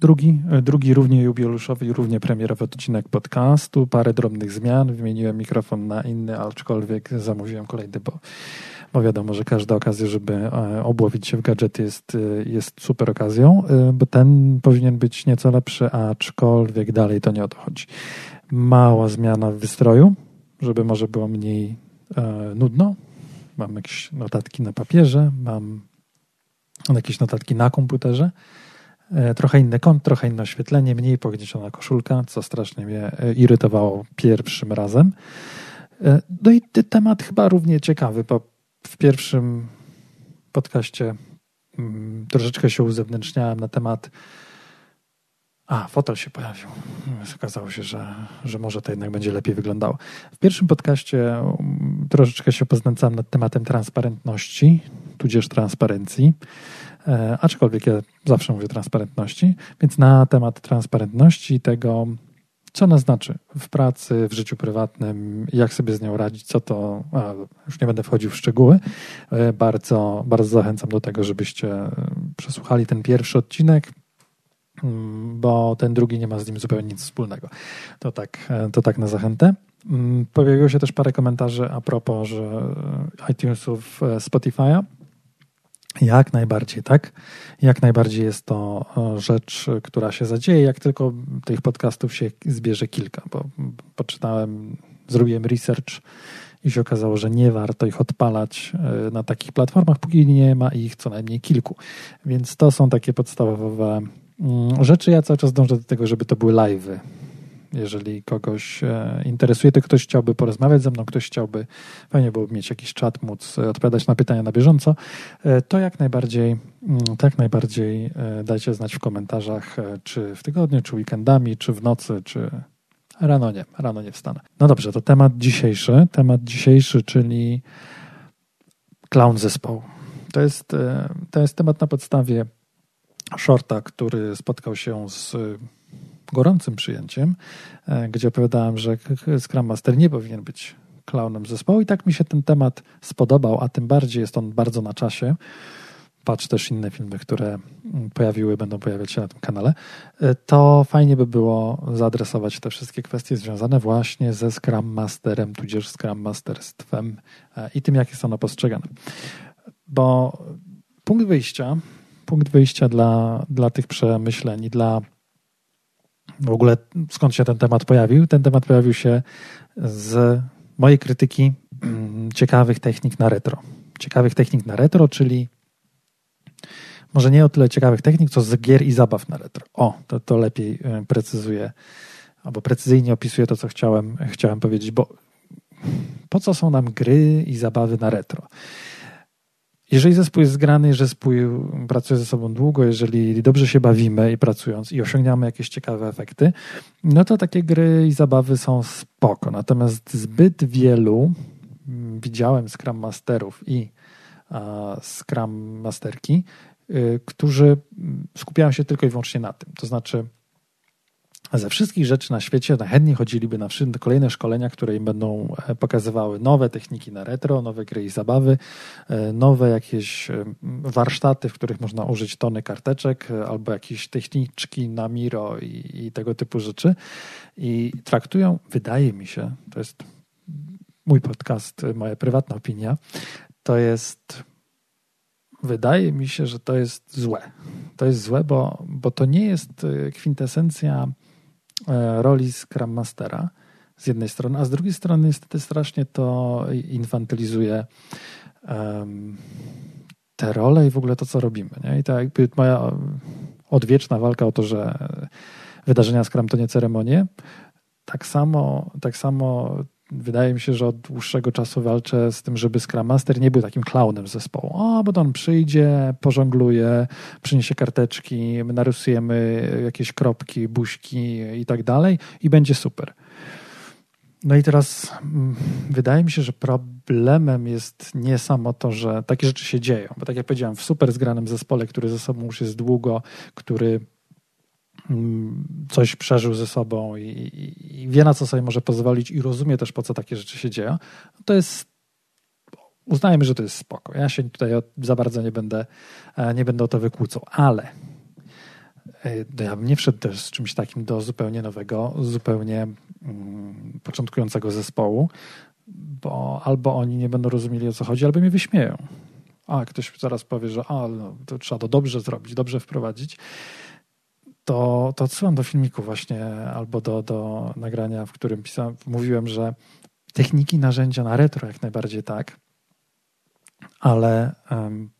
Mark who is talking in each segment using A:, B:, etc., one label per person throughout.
A: Drugi, drugi równie jubileuszowy i równie premierowy odcinek podcastu. Parę drobnych zmian. Wymieniłem mikrofon na inny, aczkolwiek zamówiłem kolejny, bo, bo wiadomo, że każda okazja, żeby e, obłowić się w gadżety jest, e, jest super okazją, e, bo ten powinien być nieco lepszy, aczkolwiek dalej to nie o to chodzi. Mała zmiana w wystroju, żeby może było mniej e, nudno. Mam jakieś notatki na papierze, mam jakieś notatki na komputerze. E, trochę inny kąt, trochę inne oświetlenie, mniej pognieciona koszulka, co strasznie mnie e, irytowało pierwszym razem. E, no i temat chyba równie ciekawy, bo w pierwszym podcaście mm, troszeczkę się uzewnętrzniałem na temat a, fotel się pojawił. Okazało się, że, że może to jednak będzie lepiej wyglądało. W pierwszym podcaście mm, troszeczkę się poznęcałem nad tematem transparentności, tudzież transparencji. E, aczkolwiek ja zawsze mówię transparentności, więc na temat transparentności tego, co ona znaczy w pracy, w życiu prywatnym, jak sobie z nią radzić, co to, a, już nie będę wchodził w szczegóły. E, bardzo, bardzo zachęcam do tego, żebyście przesłuchali ten pierwszy odcinek, mm, bo ten drugi nie ma z nim zupełnie nic wspólnego. To tak, e, to tak na zachętę. Mm, pojawiło się też parę komentarzy a propos że iTunesów Spotify'a. Jak najbardziej, tak? Jak najbardziej jest to e, rzecz, która się zadzieje, jak tylko tych podcastów się zbierze kilka, bo poczytałem, zrobiłem research i się okazało, że nie warto ich odpalać e, na takich platformach, póki nie ma ich co najmniej kilku. Więc to są takie podstawowe mm, rzeczy. Ja cały czas dążę do tego, żeby to były live'y jeżeli kogoś e, interesuje, to ktoś chciałby porozmawiać ze mną, ktoś chciałby, fajnie byłoby mieć jakiś czat, móc odpowiadać na pytania na bieżąco, e, to jak najbardziej, tak najbardziej e, dajcie znać w komentarzach, czy w tygodniu, czy weekendami, czy w nocy, czy rano nie, rano nie wstanę. No dobrze, to temat dzisiejszy, temat dzisiejszy, czyli clown zespołu. To jest, to jest temat na podstawie shorta, który spotkał się z gorącym przyjęciem, e, gdzie opowiadałem, że Scrum Master nie powinien być klaunem zespołu i tak mi się ten temat spodobał, a tym bardziej jest on bardzo na czasie. Patrz też inne filmy, które mm, pojawiły, będą pojawiać się na tym kanale. E, to fajnie by było zaadresować te wszystkie kwestie związane właśnie ze Scrum Masterem, tudzież Scrum Masterstwem e, i tym, jak jest ono postrzegane. Bo punkt wyjścia, punkt wyjścia dla, dla tych przemyśleń, dla w ogóle skąd się ten temat pojawił? Ten temat pojawił się z mojej krytyki mm, ciekawych technik na retro. Ciekawych technik na retro, czyli może nie o tyle ciekawych technik, co z gier i zabaw na retro. O, to, to lepiej e, precyzuje, albo precyzyjnie opisuje to, co chciałem, chciałem powiedzieć, bo po co są nam gry i zabawy na retro? Jeżeli zespół jest zgrany, jeżeli zespół pracuje ze sobą długo, jeżeli dobrze się bawimy i pracując i osiągniemy jakieś ciekawe efekty, no to takie gry i zabawy są spoko. Natomiast zbyt wielu mm, widziałem Scrum Masterów i Scrum Masterki, y, którzy mm, skupiają się tylko i wyłącznie na tym. To znaczy, ze wszystkich rzeczy na świecie chętnie chodziliby na kolejne szkolenia, które im będą e, pokazywały nowe techniki na retro, nowe gry i zabawy, e, nowe jakieś e, warsztaty, w których można użyć tony karteczek albo jakieś techniczki na Miro i, i tego typu rzeczy. I traktują, wydaje mi się, to jest mój podcast, moja prywatna opinia, to jest wydaje mi się, że to jest złe. To jest złe, bo, bo to nie jest kwintesencja roli Scrum Mastera z jednej strony, a z drugiej strony niestety strasznie to infantylizuje um, te role i w ogóle to, co robimy. Nie? I to jakby moja odwieczna walka o to, że wydarzenia Scrum to nie ceremonie, tak samo, tak samo wydaje mi się, że od dłuższego czasu walczę z tym, żeby Scrum Master nie był takim klaunem zespołu. O, bo on przyjdzie, pożongluje, przyniesie karteczki, my narysujemy jakieś kropki, buźki i tak dalej i będzie super. No i teraz mm, wydaje mi się, że problemem jest nie samo to, że takie rzeczy się dzieją, bo tak jak powiedziałem, w super zgranym zespole, który ze sobą już jest długo, który coś przeżył ze sobą i, i, wie na co sobie może pozwolić i rozumie też po co takie rzeczy się dzieją, to jest uznajmy, że to jest spoko. Ja się tutaj za bardzo nie będę, e, nie będę o to wykłócał, ale no ja bym nie wszedł też z czymś takim do zupełnie nowego, zupełnie mm, początkującego zespołu, bo albo oni nie będą rozumieli o co chodzi, albo mnie wyśmieją. A ktoś zaraz powie, że a, no, to trzeba to dobrze zrobić, dobrze wprowadzić. To, to odsyłam do filmiku właśnie albo do, do nagrania, w którym pisałem, mówiłem, że techniki, narzędzia na retro jak najbardziej tak, ale um,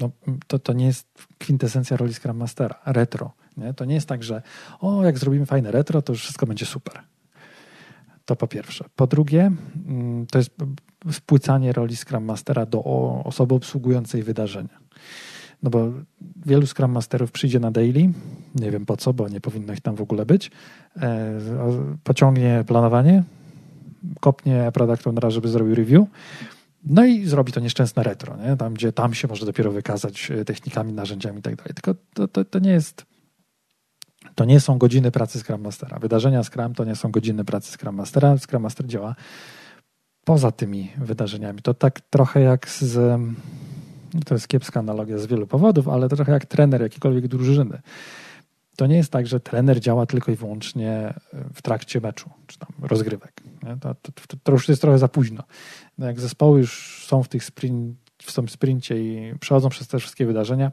A: no, to, to nie jest kwintesencja roli Scrum Mastera, retro. Nie? To nie jest tak, że o, jak zrobimy fajne retro, to już wszystko będzie super. To po pierwsze. Po drugie, mm, to jest wpłycanie roli Scrum Mastera do osoby obsługującej wydarzenia. No bo wielu Scrum Masterów przyjdzie na daily, nie wiem po co, bo nie powinno ich tam w ogóle być, e, pociągnie planowanie, kopnie product ownera, żeby zrobił review, no i zrobi to nieszczęsne retro, nie? tam gdzie tam się może dopiero wykazać e, technikami, narzędziami i tak. Tylko to, to, to nie jest to nie są godziny pracy Scrum Mastera. Wydarzenia Scrum to nie są godziny pracy Scrum Mastera. Scrum Master działa poza tymi wydarzeniami. To tak trochę jak z. To jest kiepska analogia z wielu powodów, ale to trochę jak trener jakiejkolwiek drużyny. To nie jest tak, że trener działa tylko i wyłącznie w trakcie meczu, czy tam rozgrywek. To, to, to, to, już jest trochę za późno. No jak zespoły już są w tych sprint, w tym sprincie i przechodzą przez te wszystkie wydarzenia,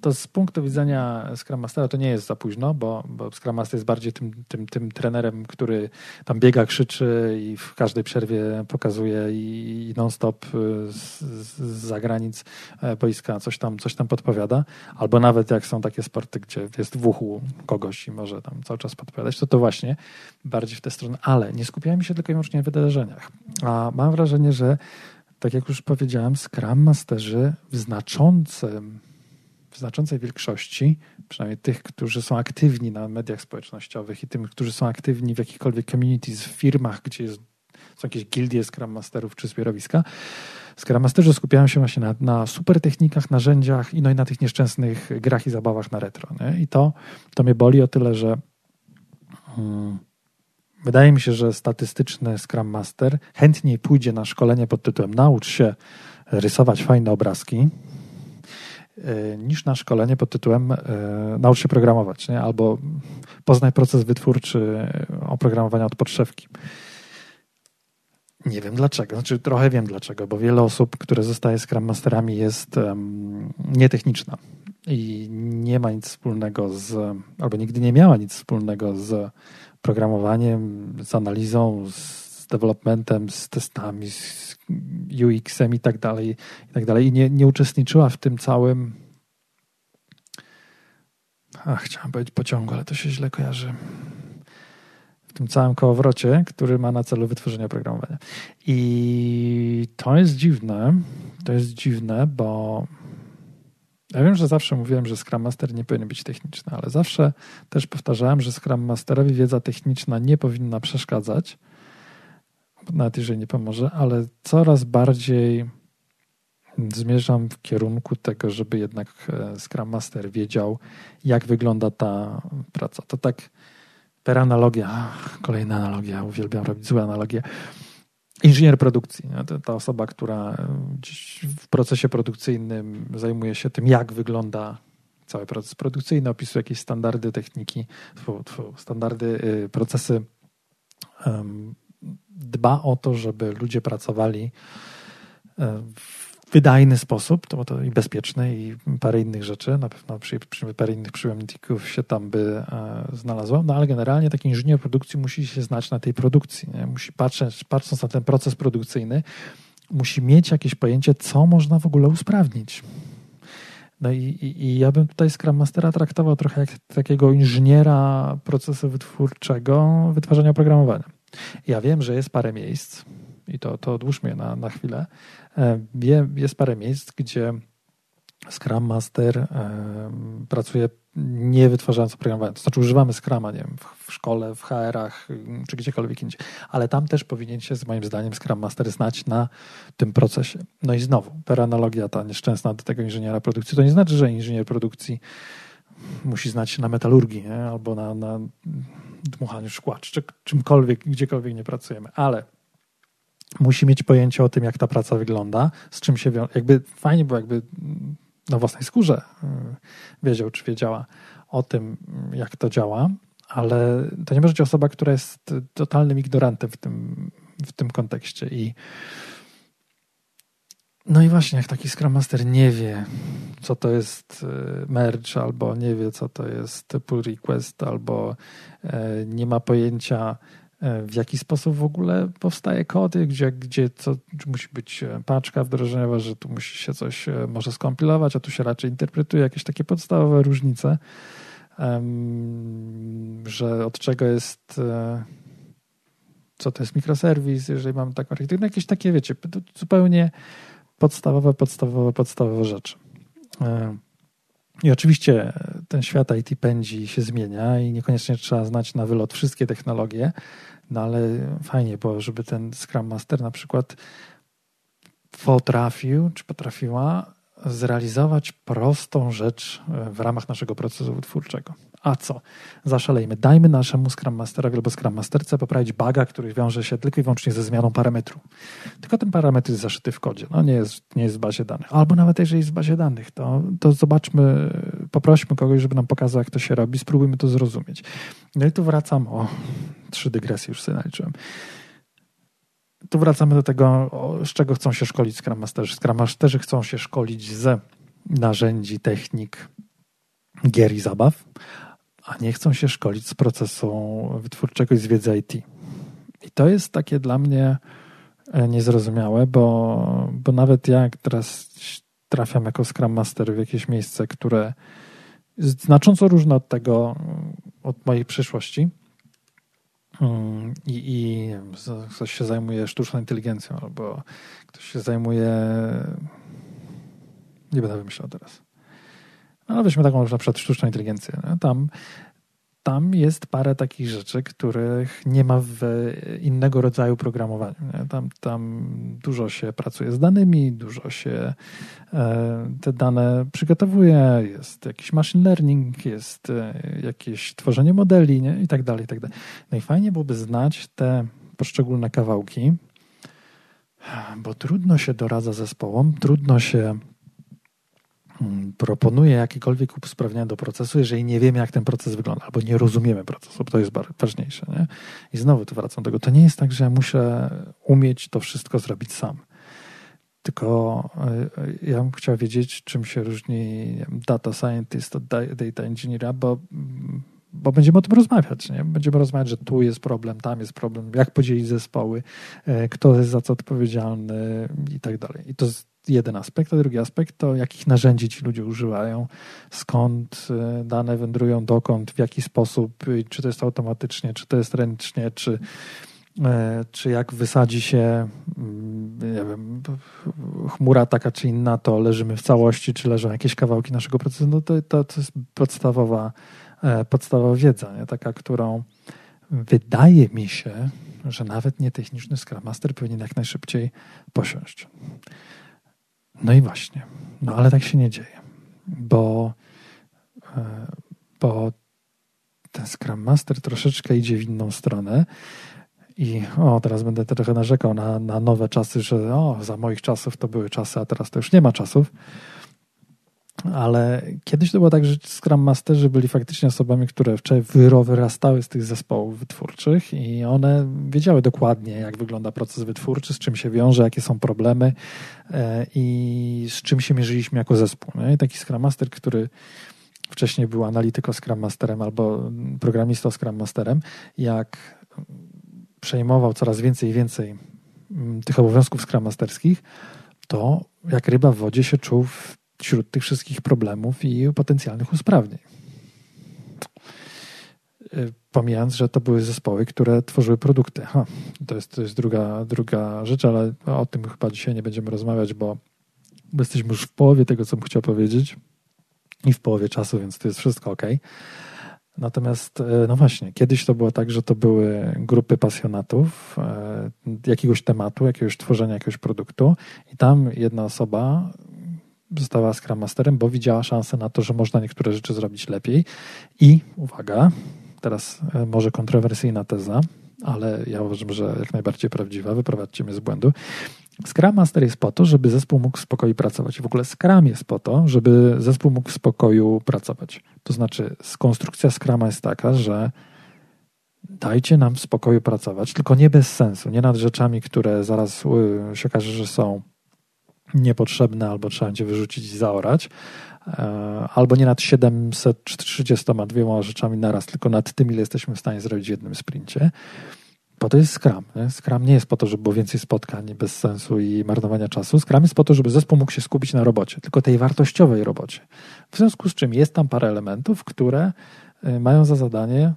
A: to z punktu widzenia Scrum Mastera to nie jest za późno, bo, bo Scrum Master jest bardziej tym, tym, tym trenerem, który tam biega, krzyczy i w każdej przerwie pokazuje i, non-stop z, z zagranic e, boiska coś tam, coś tam podpowiada. Albo nawet jak są takie sporty, gdzie jest w uchu kogoś i może tam cały czas podpowiadać, to to właśnie bardziej w tę stronę. Ale nie skupiałem się tylko i wyłącznie na wydarzeniach. A mam wrażenie, że tak jak już powiedziałem, Scrum Masterzy w znaczącym w znaczącej większości, przynajmniej tych, którzy są aktywni na mediach społecznościowych i tym, którzy są aktywni w jakichkolwiek communities, w firmach, gdzie jest, są jakieś gildie Scrum Masterów czy zbiorowiska, Scrum Masterzy skupiają się właśnie na, na super technikach, narzędziach i, no i na tych nieszczęsnych grach i zabawach na retro. Nie? I to, to mnie boli o tyle, że hmm, wydaje mi się, że statystyczny Scrum Master chętniej pójdzie na szkolenie pod tytułem naucz się rysować fajne obrazki, E, niż na szkolenie pod tytułem e, naucz się programować, nie? albo poznaj proces wytwórczy oprogramowania od podszewki. Nie wiem dlaczego, znaczy trochę wiem dlaczego, bo wiele osób, które zostaje Scrum Masterami jest um, nietechniczna i nie ma nic wspólnego z, albo nigdy nie miała nic wspólnego z programowaniem, z analizą, z developmentem, z testami, z UX-em i tak dalej, i tak dalej. I nie, nie uczestniczyła w tym całym ach, chciałem powiedzieć pociągu, ale to się źle kojarzy w tym całym kołowrocie, który ma na celu wytworzenie oprogramowania. I to jest dziwne, to jest dziwne, bo ja wiem, że zawsze mówiłem, że Scrum Master nie powinien być techniczny, ale zawsze też powtarzałem, że Scrum Masterowi wiedza techniczna nie powinna przeszkadzać, nawet jeżeli nie pomoże, ale coraz bardziej zmierzam w kierunku tego, żeby jednak e, Scrum Master wiedział, jak wygląda ta praca. To tak per analogia, kolejna analogia, uwielbiam robić złe analogie. Inżynier produkcji, ta osoba, która w procesie produkcyjnym zajmuje się tym, jak wygląda cały proces produkcyjny, opisuje jakieś standardy techniki, standardy, y, procesy dba o to, żeby ludzie pracowali e, w wydajny sposób, to, to i bezpieczny i parę innych rzeczy, na pewno przy, przy parę innych przyjemników się tam by e, znalazło, no ale generalnie taki inżynier produkcji musi się znać na tej produkcji, nie? musi patrzeć, patrząc na ten proces produkcyjny, musi mieć jakieś pojęcie, co można w ogóle usprawnić. No i, i, i, ja bym tutaj Scrum Mastera traktował trochę jak takiego inżyniera procesu wytwórczego wytwarzania oprogramowania. Ja wiem, że jest parę miejsc, i to, to odłóżmy na, na chwilę, e, jest parę miejsc, gdzie Scrum Master e, pracuje nie wytwarzając oprogramowania. To znaczy używamy Scruma, nie wiem, w szkole, w HR-ach czy gdziekolwiek indziej. Ale tam też powinien się, z moim zdaniem, Scrum Master znać na tym procesie. No i znowu, per analogia ta nieszczęsna do tego inżyniera produkcji. To nie znaczy, że inżynier produkcji musi znać się na metalurgii nie? albo na, na dmuchaniu szkła, czy czymkolwiek, gdziekolwiek nie pracujemy, ale musi mieć pojęcie o tym, jak ta praca wygląda, z czym się wiąże. Jakby fajnie było, jakby na własnej skórze y, wiedział, czy wiedziała o tym, jak to działa, ale to nie może być osoba, która jest totalnym ignorantem w tym, w tym kontekście. I no i właśnie, jak taki Scrum Master nie wie, co to jest e, merge, albo nie wie, co to jest pull request, albo nie ma pojęcia, w jaki sposób w ogóle powstaje kody, gdzie, gdzie co, musi być paczka wdrożeniowa, że tu musi się coś może skompilować, a tu się raczej interpretuje jakieś takie podstawowe różnice, że od czego jest co to jest mikroserwis, jeżeli mam taką architekturę, no jakieś takie, wiecie, zupełnie podstawowe, podstawowe, podstawowe rzeczy. I oczywiście ten świat IT pędzi się zmienia i niekoniecznie trzeba znać na wylot wszystkie technologie, no ale fajnie było, żeby ten Scrum Master na przykład potrafił, czy potrafiła zrealizować prostą rzecz w ramach naszego procesu twórczego. A co? Zaszalejmy. Dajmy naszemu Scrum Masterowi albo Scrum Masterce poprawić baga, który wiąże się tylko i wyłącznie ze zmianą parametru. Tylko ten parametr jest zaszyty w kodzie. No nie jest, nie jest w bazie danych. Albo nawet jeżeli jest w bazie danych, to, to zobaczmy, poprośmy kogoś, żeby nam pokazał, jak to się robi, spróbujmy to zrozumieć. No i tu wracam, o, trzy dygresje już sobie naliczyłem. Tu wracamy do tego, z czego chcą się szkolić Scrum Masterzy. Scrum Masterzy chcą się szkolić z narzędzi, technik, gier i zabaw, a nie chcą się szkolić z procesu wytwórczego i z wiedzy IT. I to jest takie dla mnie e, niezrozumiałe, bo, bo nawet jak teraz trafiam jako Scrum Master w jakieś miejsce, które jest znacząco różne od tego, od mojej przyszłości, mm, i, i ktoś się zajmuje sztuczną inteligencją, albo ktoś się zajmuje. Nie będę wymyślał teraz. No, weźmy taką na przykład sztuczną inteligencję. No, tam, tam jest parę takich rzeczy, których nie ma w innego rodzaju programowaniu. Tam, tam dużo się pracuje z danymi, dużo się e, te dane przygotowuje, jest jakiś machine learning, jest e, jakieś tworzenie modeli nie? i tak dalej, i tak dalej. No i fajnie byłoby znać te poszczególne kawałki, bo trudno się doradza zespołom, trudno się proponuje jakiekolwiek usprawnienia do procesu, jeżeli nie wiemy, jak ten proces wygląda, albo nie rozumiemy procesu, bo to jest ważniejsze. Nie? I znowu tu wracam do tego. To nie jest tak, że ja muszę umieć to wszystko zrobić sam. Tylko e, ja bym chciał wiedzieć, czym się różni data scientist od data engineera, bo, bo będziemy o tym rozmawiać. Nie? Będziemy rozmawiać, że tu jest problem, tam jest problem, jak podzielić zespoły, e, kto jest za co odpowiedzialny i tak dalej. I to jeden aspekt, a drugi aspekt to jakich narzędzi ci ludzie używają, skąd e, dane wędrują, dokąd, w jaki sposób, czy to jest automatycznie, czy to jest ręcznie, czy, e, czy jak wysadzi się mm, wiem, chmura taka czy inna, to leżymy w całości, czy leżą jakieś kawałki naszego procesu, no to, to, to jest podstawowa, e, podstawowa wiedza, nie? taka, którą wydaje mi się, że nawet nietechniczny Scrum Master powinien jak najszybciej posiąść. No i właśnie. No ale tak się nie dzieje, bo, e, bo ten Scrum Master troszeczkę idzie w inną stronę. I o, teraz będę trochę narzekał na, na nowe czasy, że o, za moich czasów to były czasy, a teraz to już nie ma czasów ale kiedyś to było tak, że Scrum Masterzy byli faktycznie osobami, które wyrastały z tych zespołów wytwórczych i one wiedziały dokładnie, jak wygląda proces wytwórczy, z czym się wiąże, jakie są problemy e, i z czym się mierzyliśmy jako zespół. I taki Scrum Master, który wcześniej był analityko Scrum Masterem albo programistą Scrum Masterem, jak przejmował coraz więcej i więcej mm, tych obowiązków Scrum Masterskich, to jak ryba w wodzie się czuł w wśród tych wszystkich problemów i potencjalnych usprawnień. Y, pomijając, że to były zespoły, które tworzyły produkty. Ha, to jest, to jest druga, druga rzecz, ale o tym chyba dzisiaj nie będziemy rozmawiać, bo jesteśmy już w połowie tego, co bym chciał powiedzieć i w połowie czasu, więc to jest wszystko ok. Natomiast, y, no właśnie, kiedyś to było tak, że to były grupy pasjonatów y, jakiegoś tematu, jakiegoś tworzenia jakiegoś produktu i tam jedna osoba została Scrum Masterem, bo widziała szansę na to, że można niektóre rzeczy zrobić lepiej. I uwaga, teraz e, może kontrowersyjna teza, ale ja uważam, że jak najbardziej prawdziwa, wyprowadźcie mnie z błędu. Scrum Master jest po to, żeby zespół mógł w spokoju pracować. W ogóle Scrum jest po to, żeby zespół mógł w spokoju pracować. To znaczy, konstrukcja Scruma jest taka, że dajcie nam w spokoju pracować, tylko nie bez sensu, nie nad rzeczami, które zaraz y, się okaże, że są niepotrzebne albo trzeba będzie wyrzucić i zaorać, e, albo nie nad 732 rzeczami naraz, tylko nad tym, ile jesteśmy w stanie zrobić w jednym sprincie. Po to jest Scrum. Nie? Scrum nie jest po to, żeby było więcej spotkań bez sensu i marnowania czasu. Scrum jest po to, żeby zespół mógł się skupić na robocie, tylko tej wartościowej robocie. W związku z czym jest tam parę elementów, które y, mają za zadanie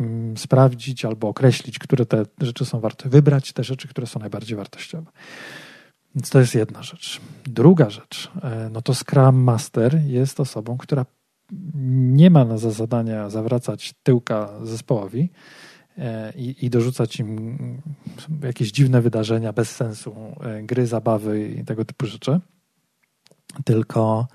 A: mm, sprawdzić albo określić, które te rzeczy są warte, wybrać te rzeczy, które są najbardziej wartościowe. Więc to jest jedna rzecz. Druga rzecz, e, no to Scrum Master jest osobą, która nie ma za zadania zawracać tyłka zespołowi e, i, i dorzucać im jakieś dziwne wydarzenia bez sensu, e, gry, zabawy i tego typu rzeczy. Tylko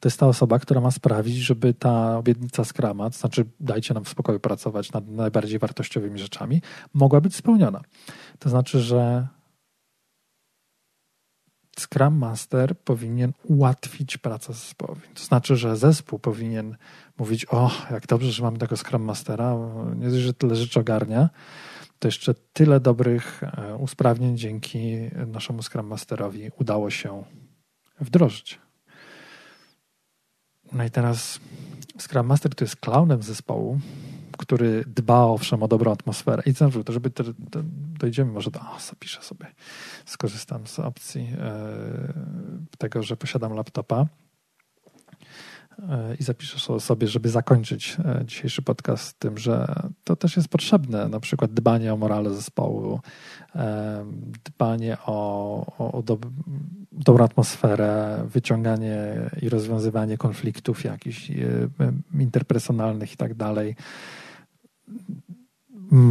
A: to jest ta osoba, która ma sprawić, żeby ta obietnica Scrama, to znaczy dajcie nam w spokoju pracować nad najbardziej wartościowymi rzeczami, mogła być spełniona. To znaczy, że Scrum Master powinien ułatwić pracę zespołowi. To znaczy, że zespół powinien mówić: O, jak dobrze, że mamy tego Scrum Mastera, nie że tyle rzeczy ogarnia, to jeszcze tyle dobrych e, usprawnień dzięki naszemu Scrum Masterowi udało się wdrożyć. No i teraz Scrum Master to jest klaunem zespołu, który dba owszem o dobrą atmosferę. I znowu, to żeby te, te, dojdziemy może do, o, zapiszę sobie, skorzystam z opcji e, tego, że posiadam laptopa e, i zapiszę sobie, żeby zakończyć e, dzisiejszy podcast tym, że to też jest potrzebne, na przykład dbanie o morale zespołu, dbanie o, o, o dob dobrą atmosferę, wyciąganie i rozwiązywanie konfliktów jakichś interpersonalnych i tak dalej.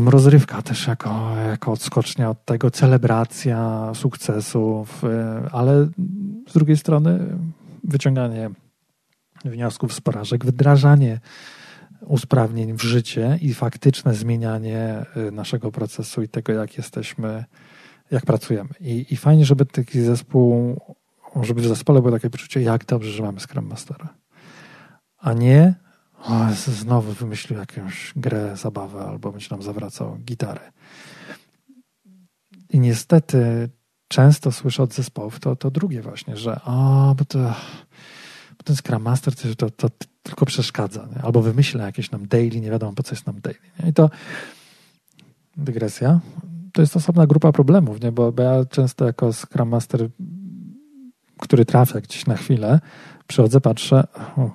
A: Rozrywka też jako, jako odskocznia od tego, celebracja sukcesów, y, ale z drugiej strony wyciąganie wniosków z porażek, wdrażanie usprawnień w życie i faktyczne zmienianie y, naszego procesu i tego, jak jesteśmy, jak pracujemy. I, i fajnie, żeby taki zespół, żeby w zespole było takie poczucie, jak dobrze, że mamy Scrum Mastera. A nie, o, znowu wymyślił jakąś grę, zabawę, albo będzie nam zawracał gitarę. I niestety często słyszę od zespołów to, to drugie właśnie, że o, bo to bo ten Scrum Master to, to, to tylko przeszkadza, nie? albo wymyśla jakieś nam daily, nie wiadomo po co jest nam daily. Nie? I to dygresja. To jest osobna grupa problemów, nie? Bo, bo ja często jako Scrum Master, który trafia gdzieś na chwilę, przychodzę, patrzę,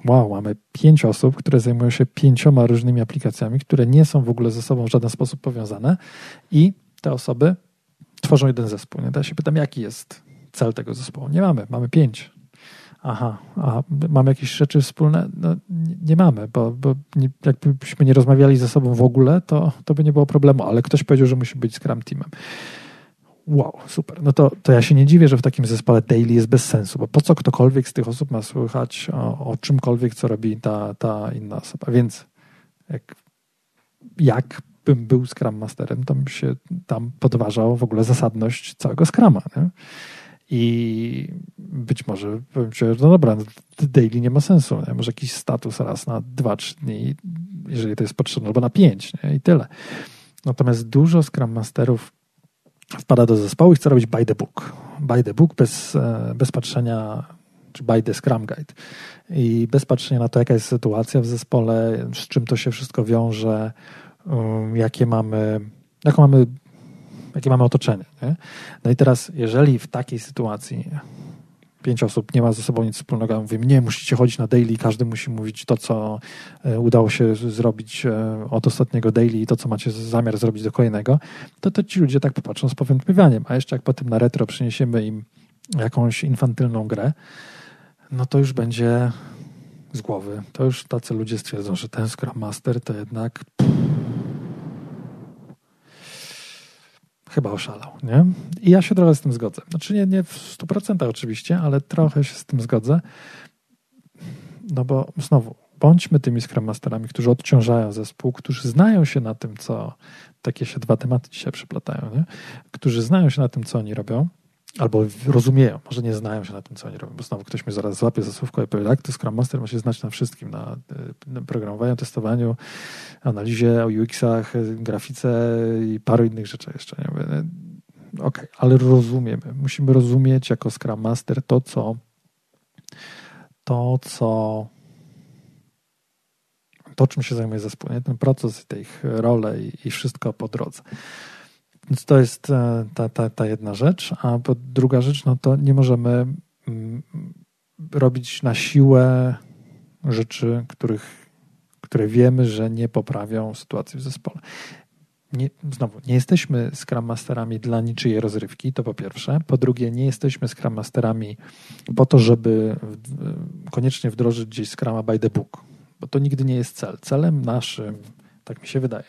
A: wow, mamy pięć osób, które zajmują się pięcioma różnymi aplikacjami, które nie są w ogóle ze sobą w żaden sposób powiązane i te osoby tworzą jeden zespół. Nie? Ja się pytam, jaki jest cel tego zespołu? Nie mamy, mamy pięć. Aha, a mamy jakieś rzeczy wspólne? No, nie, mamy, bo, bo nie, jakbyśmy nie rozmawiali ze sobą w ogóle, to, to by nie było problemu, ale ktoś powiedział, że musi być Scrum Teamem. Wow, super. No to, to ja się nie dziwię, że w takim zespole daily jest bez sensu, bo po co ktokolwiek z tych osób ma słychać o, o czymkolwiek, co robi ta, ta inna osoba. Więc jak, jak bym był Scrum Masterem, to bym się tam podważał w ogóle zasadność całego Scrama. Nie? I być może powiem ci, no dobra, no, daily nie ma sensu. Nie? Może jakiś status raz na dwa, trzy dni, jeżeli to jest potrzebne, albo na pięć nie? i tyle. Natomiast dużo Scrum Masterów wpada do zespołu i chce robić by the book. By the book, bez, e, bez patrzenia, czy by the Scrum Guide. I bez patrzenia na to, jaka jest sytuacja w zespole, z czym to się wszystko wiąże, um, jakie mamy, jaką mamy, jakie mamy otoczenie. Nie? No i teraz, jeżeli w takiej sytuacji pięć osób nie ma ze sobą nic wspólnego. Ja mówię, nie, musicie chodzić na daily, każdy musi mówić to, co e, udało się zrobić e, od ostatniego daily i to, co macie zamiar zrobić do kolejnego, to, to ci ludzie tak popatrzą z powątpiewaniem. A jeszcze jak potem na retro przyniesiemy im jakąś infantylną grę, no to już będzie z głowy. To już tacy ludzie stwierdzą, że ten Scrum Master to jednak chyba oszalał, nie? I ja się trochę z tym zgodzę. Znaczy nie, nie w 100% oczywiście, ale trochę się z tym zgodzę. No bo znowu, bądźmy tymi Scrum Masterami, którzy odciążają zespół, którzy znają się na tym, co takie się dwa tematy dzisiaj przyplatają, nie? którzy znają się na tym, co oni robią albo rozumieją, może nie znają się na tym, co oni robią, bo znowu ktoś mnie zaraz złapie za słówko i powie, tak, to Scrum Master ma się znać na wszystkim, na, programowaniu, testowaniu, analizie, o UX-ach, grafice i paru innych rzeczy jeszcze. Nie? Okej, okay, ale rozumiemy. Musimy rozumieć jako Scrum Master to, co to, co to, czym się zajmuje zespół, nie? ten proces, te ich role i, i wszystko po drodze. Więc to jest e, ta, ta, ta jedna rzecz. A druga rzecz, no to nie możemy mm, robić na siłę rzeczy, których, które wiemy, że nie poprawią sytuacji w zespole. Nie, znowu, nie jesteśmy Scrum Masterami dla niczyjej rozrywki, to po pierwsze. Po drugie, nie jesteśmy Scrum Masterami po to, żeby koniecznie wdrożyć gdzieś Scruma by the book, bo to nigdy nie jest cel. Celem naszym tak mi się wydaje,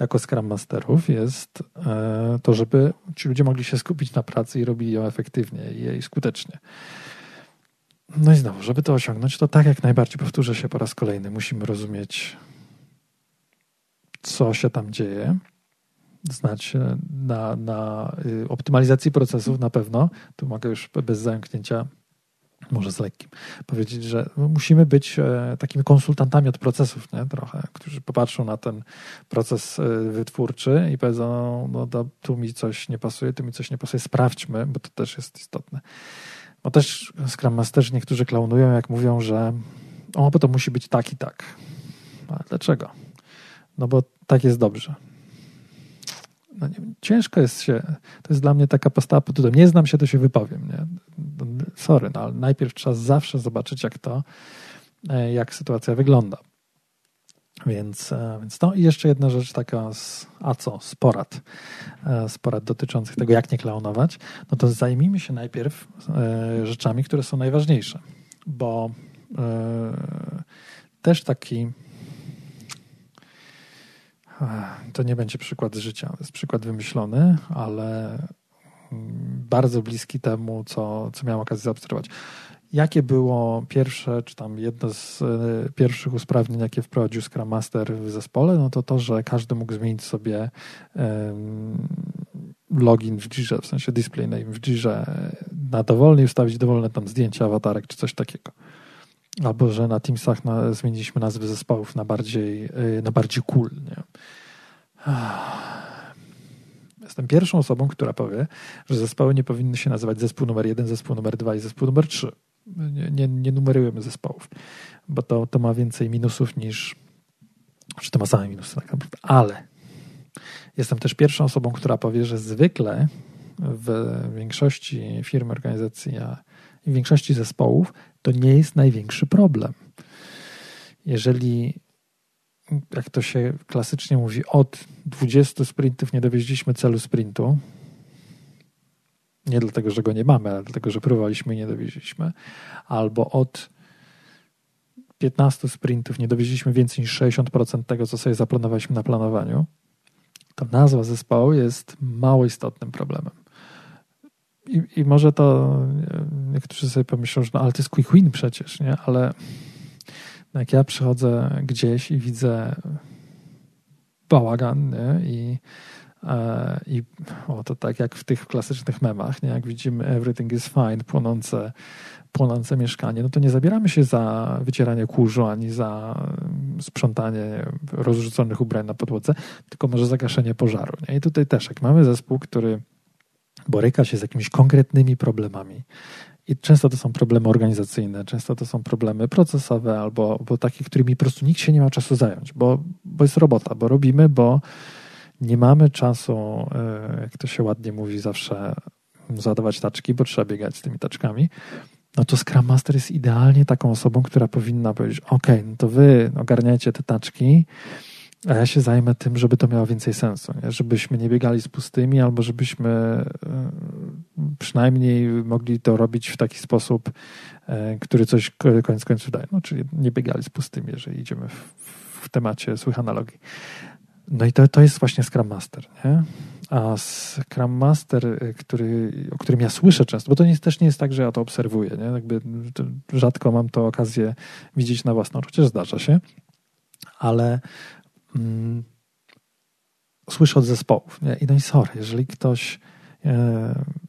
A: jako Scrum Masterów jest e, to, żeby ci ludzie mogli się skupić na pracy i robili ją efektywnie i skutecznie. No i znowu, żeby to osiągnąć, to tak jak najbardziej powtórzę się po raz kolejny, musimy rozumieć, co się tam dzieje, znać na, na y, optymalizacji procesów na pewno. Tu mogę już bez zająknięcia może z lekkim, powiedzieć, że musimy być e, takimi konsultantami od procesów, nie? trochę, którzy popatrzą na ten proces e, wytwórczy i powiedzą, no, no tu mi coś nie pasuje, tu mi coś nie pasuje, sprawdźmy, bo to też jest istotne. Bo też Scrum Masterzy niektórzy klaunują, jak mówią, że o, bo to musi być tak i tak. Ale dlaczego? No bo tak jest dobrze no nie, ciężko jest się, to jest dla mnie taka postawa pod tytułem, nie znam się, to się wypowiem, nie? Sorry, no ale najpierw trzeba zawsze zobaczyć, jak to, e, jak sytuacja wygląda. Więc, e, więc no i jeszcze jedna rzecz taka, z, a co, z porad, e, z porad dotyczących tego, jak nie klaunować, no to zajmijmy się najpierw rzeczami, które są najważniejsze, bo też taki to nie będzie przykład życia, jest przykład wymyślony, ale mm, bardzo bliski temu, co, co miałem okazję zaobserwować. Jakie było pierwsze, czy tam jedno z e, pierwszych usprawnień, jakie wprowadził Scrum Master w zespole, no to to, że każdy mógł zmienić sobie login w Jirze, w sensie display name w Jirze na dowolny i ustawić dowolne tam zdjęcia, awatarek czy coś takiego. Albo, że na Teamsach na, zmieniliśmy nazwy zespołów na bardziej, y, na bardziej cool. Nie? Jestem pierwszą osobą, która powie, że zespoły nie powinny się nazywać zespół numer jeden, zespół numer dwa i zespół numer trzy. Nie, nie, nie numerujemy zespołów, bo to, to ma więcej minusów niż, czy to ma same minusy tak naprawdę. Ale jestem też pierwszą osobą, która powie, że zwykle w większości firm, organizacji, a w większości zespołów to nie jest największy problem. Jeżeli, jak to się klasycznie mówi, od 20 sprintów nie dowieźliśmy celu sprintu, nie dlatego, że go nie mamy, ale dlatego, że próbowaliśmy i nie dowieźliśmy, albo od 15 sprintów nie dowieźliśmy więcej niż 60% tego, co sobie zaplanowaliśmy na planowaniu, to nazwa zespołu jest mało istotnym problemem. I, I może to niektórzy sobie pomyślą, że no ale to jest quick win przecież, nie? Ale jak ja przychodzę gdzieś i widzę bałagan, nie? I, e, i o, to tak jak w tych klasycznych memach, nie? jak widzimy everything is fine, płonące, płonące mieszkanie, no to nie zabieramy się za wycieranie kurzu, ani za sprzątanie rozrzuconych ubrań na podłodze, tylko może zagaszenie pożaru. Nie? I tutaj też, jak mamy zespół, który boryka się z jakimiś konkretnymi problemami. I często to są problemy organizacyjne, często to są problemy procesowe albo, albo takie, którymi po prostu nikt się nie ma czasu zająć, bo, bo jest robota, bo robimy, bo nie mamy czasu, e, jak to się ładnie mówi, zawsze zadawać taczki, bo trzeba biegać z tymi taczkami. No to Scrum Master jest idealnie taką osobą, która powinna powiedzieć: OK, no to wy ogarniajcie te taczki, a ja się zajmę tym, żeby to miało więcej sensu, nie? żebyśmy nie biegali z pustymi, albo żebyśmy e, przynajmniej mogli to robić w taki sposób, e, który coś koniec końców daje. No, czyli nie biegali z pustymi, jeżeli idziemy w, w temacie złych analogii. No i to, to jest właśnie Scrum Master. Nie? A Scrum Master, e, który, o którym ja słyszę często, bo to nie, też nie jest tak, że ja to obserwuję. Nie? Jakby rzadko mam to okazję widzieć na własną, chociaż zdarza się, ale mm, słyszę od zespołów. Nie? I no i sorry, jeżeli ktoś,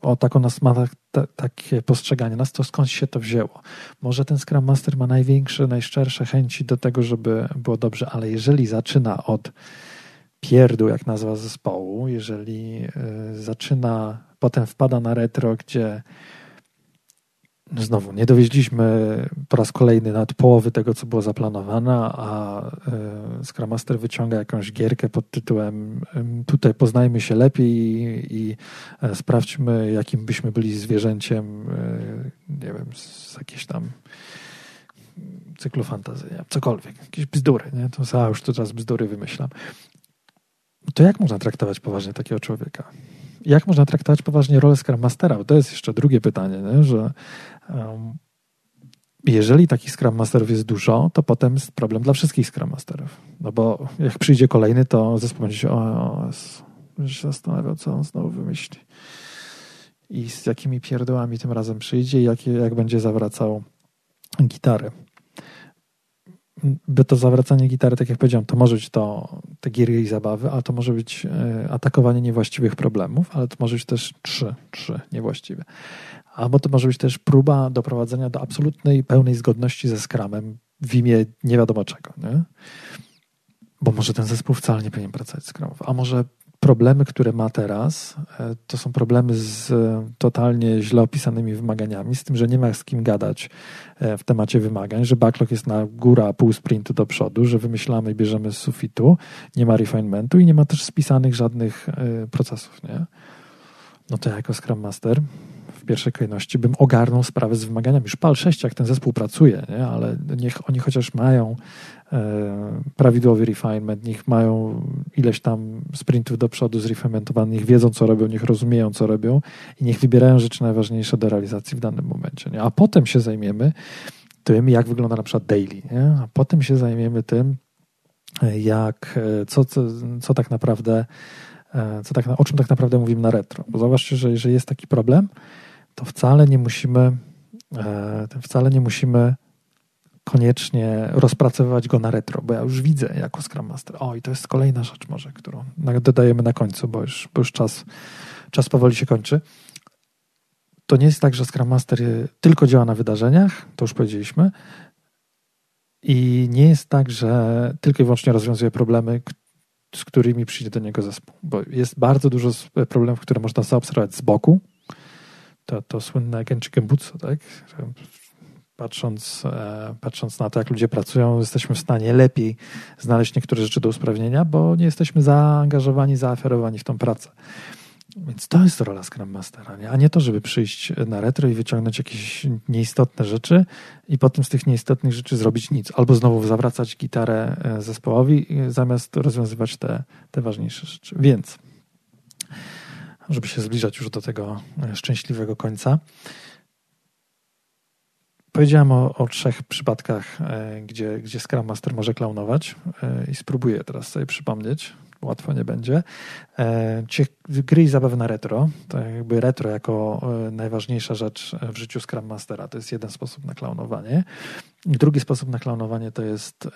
A: o taką nas ma ta, takie postrzeganie nas, to skąd się to wzięło? Może ten Scrum Master ma największe, najszczersze chęci do tego, żeby było dobrze, ale jeżeli zaczyna od pierdół, jak nazwa zespołu, jeżeli zaczyna, potem wpada na retro, gdzie znowu, nie dowieźliśmy po raz kolejny nad połowy tego, co było zaplanowane, a e, Scrum Master wyciąga jakąś gierkę pod tytułem tutaj poznajmy się lepiej i, i e, sprawdźmy, jakim byśmy byli zwierzęciem, e, nie wiem, z jakiejś tam cyklu fantazy, nie? cokolwiek, jakieś bzdury, nie? To ja już teraz bzdury wymyślam. To jak można traktować poważnie takiego człowieka? Jak można traktować poważnie rolę Scrum Mastera? Bo to jest jeszcze drugie pytanie, nie? że jeżeli takich Scrum Masterów jest dużo, to potem jest problem dla wszystkich Scrum Masterów. No bo jak przyjdzie kolejny, to zespół będzie się, o, o, się zastanawiał, co on znowu wymyśli. I z jakimi pierdołami tym razem przyjdzie i jak, jak będzie zawracał gitarę by to zawracanie gitary, tak jak powiedziałem, to może być to te giery i zabawy, ale to może być e, atakowanie niewłaściwych problemów, ale to może być też trzy, trzy niewłaściwe. Albo to może być też próba doprowadzenia do absolutnej, pełnej zgodności ze skramem w imię nie wiadomo czego. Nie? Bo może ten zespół wcale nie powinien pracować z skramów, a może problemy, które ma teraz, e, to są problemy z e, totalnie źle opisanymi wymaganiami, z tym, że nie ma z kim gadać e, w temacie wymagań, że backlog jest na góra pół sprintu do przodu, że wymyślamy i bierzemy z sufitu, nie ma refinementu i nie ma też spisanych żadnych procesów. Nie? No to ja jako Scrum Master w pierwszej kolejności bym ogarnął sprawę z wymaganiami. Już pal 6, jak ten zespół pracuje, nie? ale niech oni chociaż mają e, prawidłowy refinement, niech mają ileś tam sprintów do przodu zrefinementowanych, wiedzą co robią, niech rozumieją co robią i niech wybierają rzeczy najważniejsze do realizacji w danym momencie. Nie? A potem się zajmiemy tym, jak wygląda na przykład daily, nie? a potem się zajmiemy tym, jak, e, co, co, co tak naprawdę e, co tak, o czym tak naprawdę mówimy na retro. Bo zobaczcie, że jeżeli jest taki problem, to wcale nie musimy, e, wcale nie musimy koniecznie rozpracowywać go na retro, bo ja już widzę jako Scrum Master. O, i to jest kolejna rzecz może, którą dodajemy na końcu, bo już, bo już czas, czas powoli się kończy. To nie jest tak, że Scrum Master tylko działa na wydarzeniach, to już powiedzieliśmy, i nie jest tak, że tylko i wyłącznie rozwiązuje problemy, z którymi przyjdzie do niego zespół, bo jest bardzo dużo problemów, które można zaobserwować z boku, to, to słynne Genchi Gembutsu, tak? Patrząc, e, patrząc na to, jak ludzie pracują, jesteśmy w stanie lepiej znaleźć niektóre rzeczy do usprawnienia, bo nie jesteśmy zaangażowani, zaoferowani w tą pracę. Więc to jest rola Scrum Mastera, nie? a nie to, żeby przyjść na retro i wyciągnąć jakieś nieistotne rzeczy i potem z tych nieistotnych rzeczy zrobić nic. Albo znowu zawracać gitarę e, zespołowi, zamiast rozwiązywać te, te ważniejsze rzeczy. Więc żeby się zbliżać już do tego e, szczęśliwego końca. Powiedziałem o, o trzech przypadkach, e, gdzie, gdzie Scrum Master może klaunować e, i spróbuję teraz sobie przypomnieć. Łatwo nie będzie. Gry i zabawy na retro. To jakby retro jako najważniejsza rzecz w życiu Scrum Mastera. To jest jeden sposób na klaunowanie. Drugi sposób na klaunowanie to jest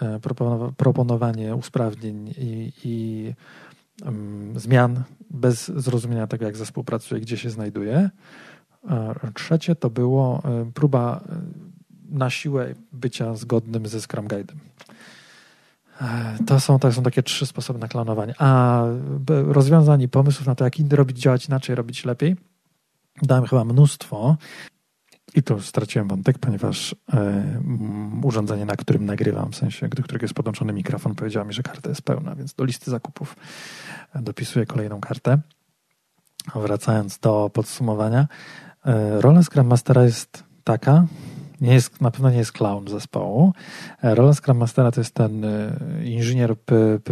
A: proponowanie usprawnień i, i zmian bez zrozumienia tego, jak zespół pracuje, gdzie się znajduje. Trzecie to było próba na siłę bycia zgodnym ze Scrum Guide'em. E, to są, to są takie trzy sposoby na klonowanie. A rozwiązań i pomysłów na to, jak robić, działać inaczej, robić lepiej, dałem chyba mnóstwo. I tu straciłem wątek, ponieważ e, urządzenie, na którym nagrywam, w sensie, do którego jest podłączony mikrofon, powiedziała mi, że karta jest pełna, więc do listy zakupów e, dopisuję kolejną kartę. Wracając do podsumowania, e, rola Scrum Mastera jest taka, nie jest, na pewno nie jest clown zespołu. E, rola Scrum Mastera to jest ten e, inżynier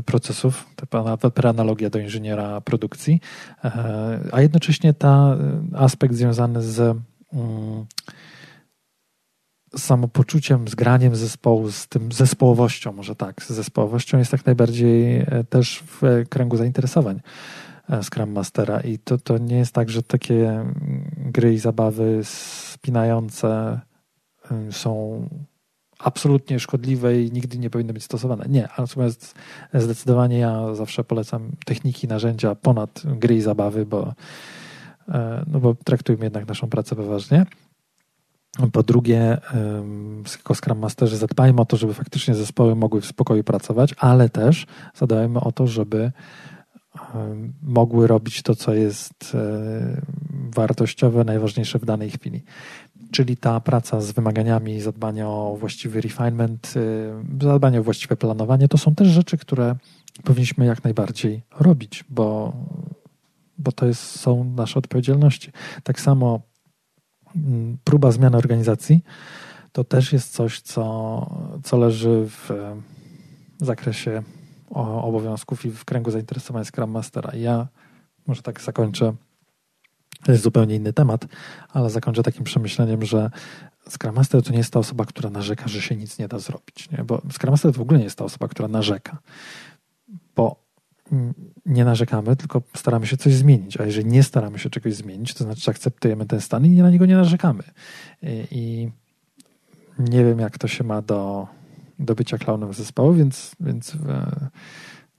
A: procesów, to analogia do inżyniera produkcji, a jednocześnie ta aspekt związany z Mm, samopoczuciem, z graniem zespołu, z tym zespołowością, może tak, z zespołowością jest jak najbardziej e, też w kręgu zainteresowań e, Scrum Mastera i to, to nie jest tak, że takie mm, gry i zabawy spinające y, są absolutnie szkodliwe i nigdy nie powinny być stosowane. Nie, natomiast zdecydowanie ja zawsze polecam techniki, narzędzia ponad gry i zabawy, bo no bo traktujmy jednak naszą pracę poważnie. Po drugie, jako Scrum Masterzy zadbajmy o to, żeby faktycznie zespoły mogły w spokoju pracować, ale też zadbajmy o to, żeby mogły robić to, co jest e, wartościowe, najważniejsze w danej chwili. Czyli ta praca z wymaganiami, zadbanie o właściwy refinement, e, zadbanie o właściwe planowanie, to są też rzeczy, które powinniśmy jak najbardziej robić, bo, bo to jest, są nasze odpowiedzialności. Tak samo mm, próba zmiany organizacji to też jest coś, co, co leży w zakresie obowiązków i w kręgu zainteresowań Scrum Mastera. ja może tak zakończę, to jest zupełnie inny temat, ale zakończę takim przemyśleniem, że Scrum Master to nie jest ta osoba, która narzeka, że się nic nie da zrobić. Nie? Bo Scrum Master to w ogóle nie jest ta osoba, która narzeka. Bo nie narzekamy, tylko staramy się coś zmienić. A jeżeli nie staramy się czegoś zmienić, to znaczy, że akceptujemy ten stan i na niego nie narzekamy. I, nie wiem, jak to się ma do do bycia klaunem zespołu, więc, więc e,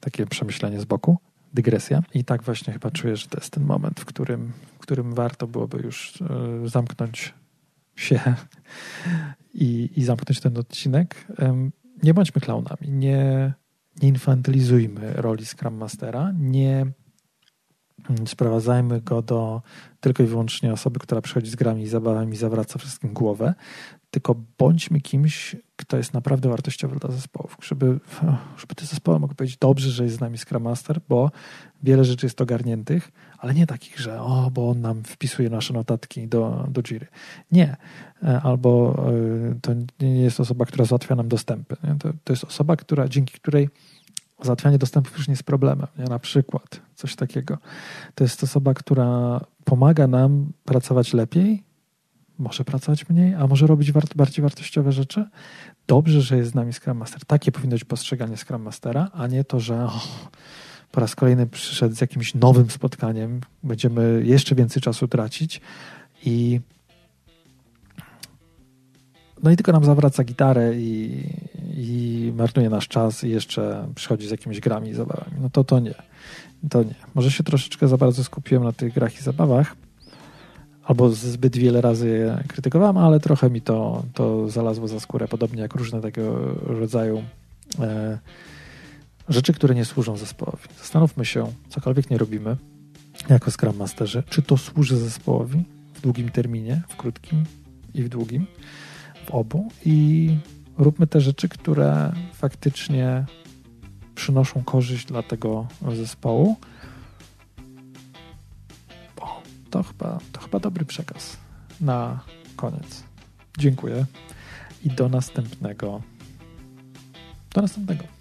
A: takie przemyślenie z boku, dygresja. I tak właśnie chyba czuję, że to jest ten moment, w którym, w którym warto byłoby już e, zamknąć się i, i zamknąć ten odcinek. Nie bądźmy klaunami, nie, nie infantylizujmy roli Scrum Mastera, nie sprowadzajmy go do tylko i wyłącznie osoby, która przychodzi z grami i zabawami i zawraca wszystkim głowę, tylko bądźmy kimś, kto jest naprawdę wartościowy dla zespołów, żeby, żeby te zespoły mogły powiedzieć dobrze, że jest z nami Scrum Master, bo wiele rzeczy jest ogarniętych, ale nie takich, że o, bo on nam wpisuje nasze notatki do, do Jiry. Nie. E, albo e, to nie jest osoba, która załatwia nam dostępy. To, to jest osoba, która, dzięki której załatwianie dostępów już nie jest problemem. Nie? Na przykład coś takiego. To jest osoba, która pomaga nam pracować lepiej, może pracować mniej, a może robić wart, bardziej wartościowe rzeczy. Dobrze, że jest z nami Scrum Master. Takie powinno być postrzeganie Scrum Mastera, a nie to, że oh, po raz kolejny przyszedł z jakimś nowym spotkaniem, będziemy jeszcze więcej czasu tracić i no i tylko nam zawraca gitarę i, i marnuje nasz czas i jeszcze przychodzi z jakimiś grami i zabawami. No to to nie. To nie. Może się troszeczkę za bardzo skupiłem na tych grach i zabawach, albo zbyt wiele razy je krytykowałem, ale trochę mi to, to zalazło za skórę, podobnie jak różne tego rodzaju e, rzeczy, które nie służą zespołowi. Zastanówmy się, cokolwiek nie robimy jako Scrum Masterzy, czy to służy zespołowi w długim terminie, w krótkim i w długim, w obu i róbmy te rzeczy, które faktycznie przynoszą korzyść dla tego zespołu, to chyba, to chyba dobry przekaz na koniec. Dziękuję i do następnego. Do następnego.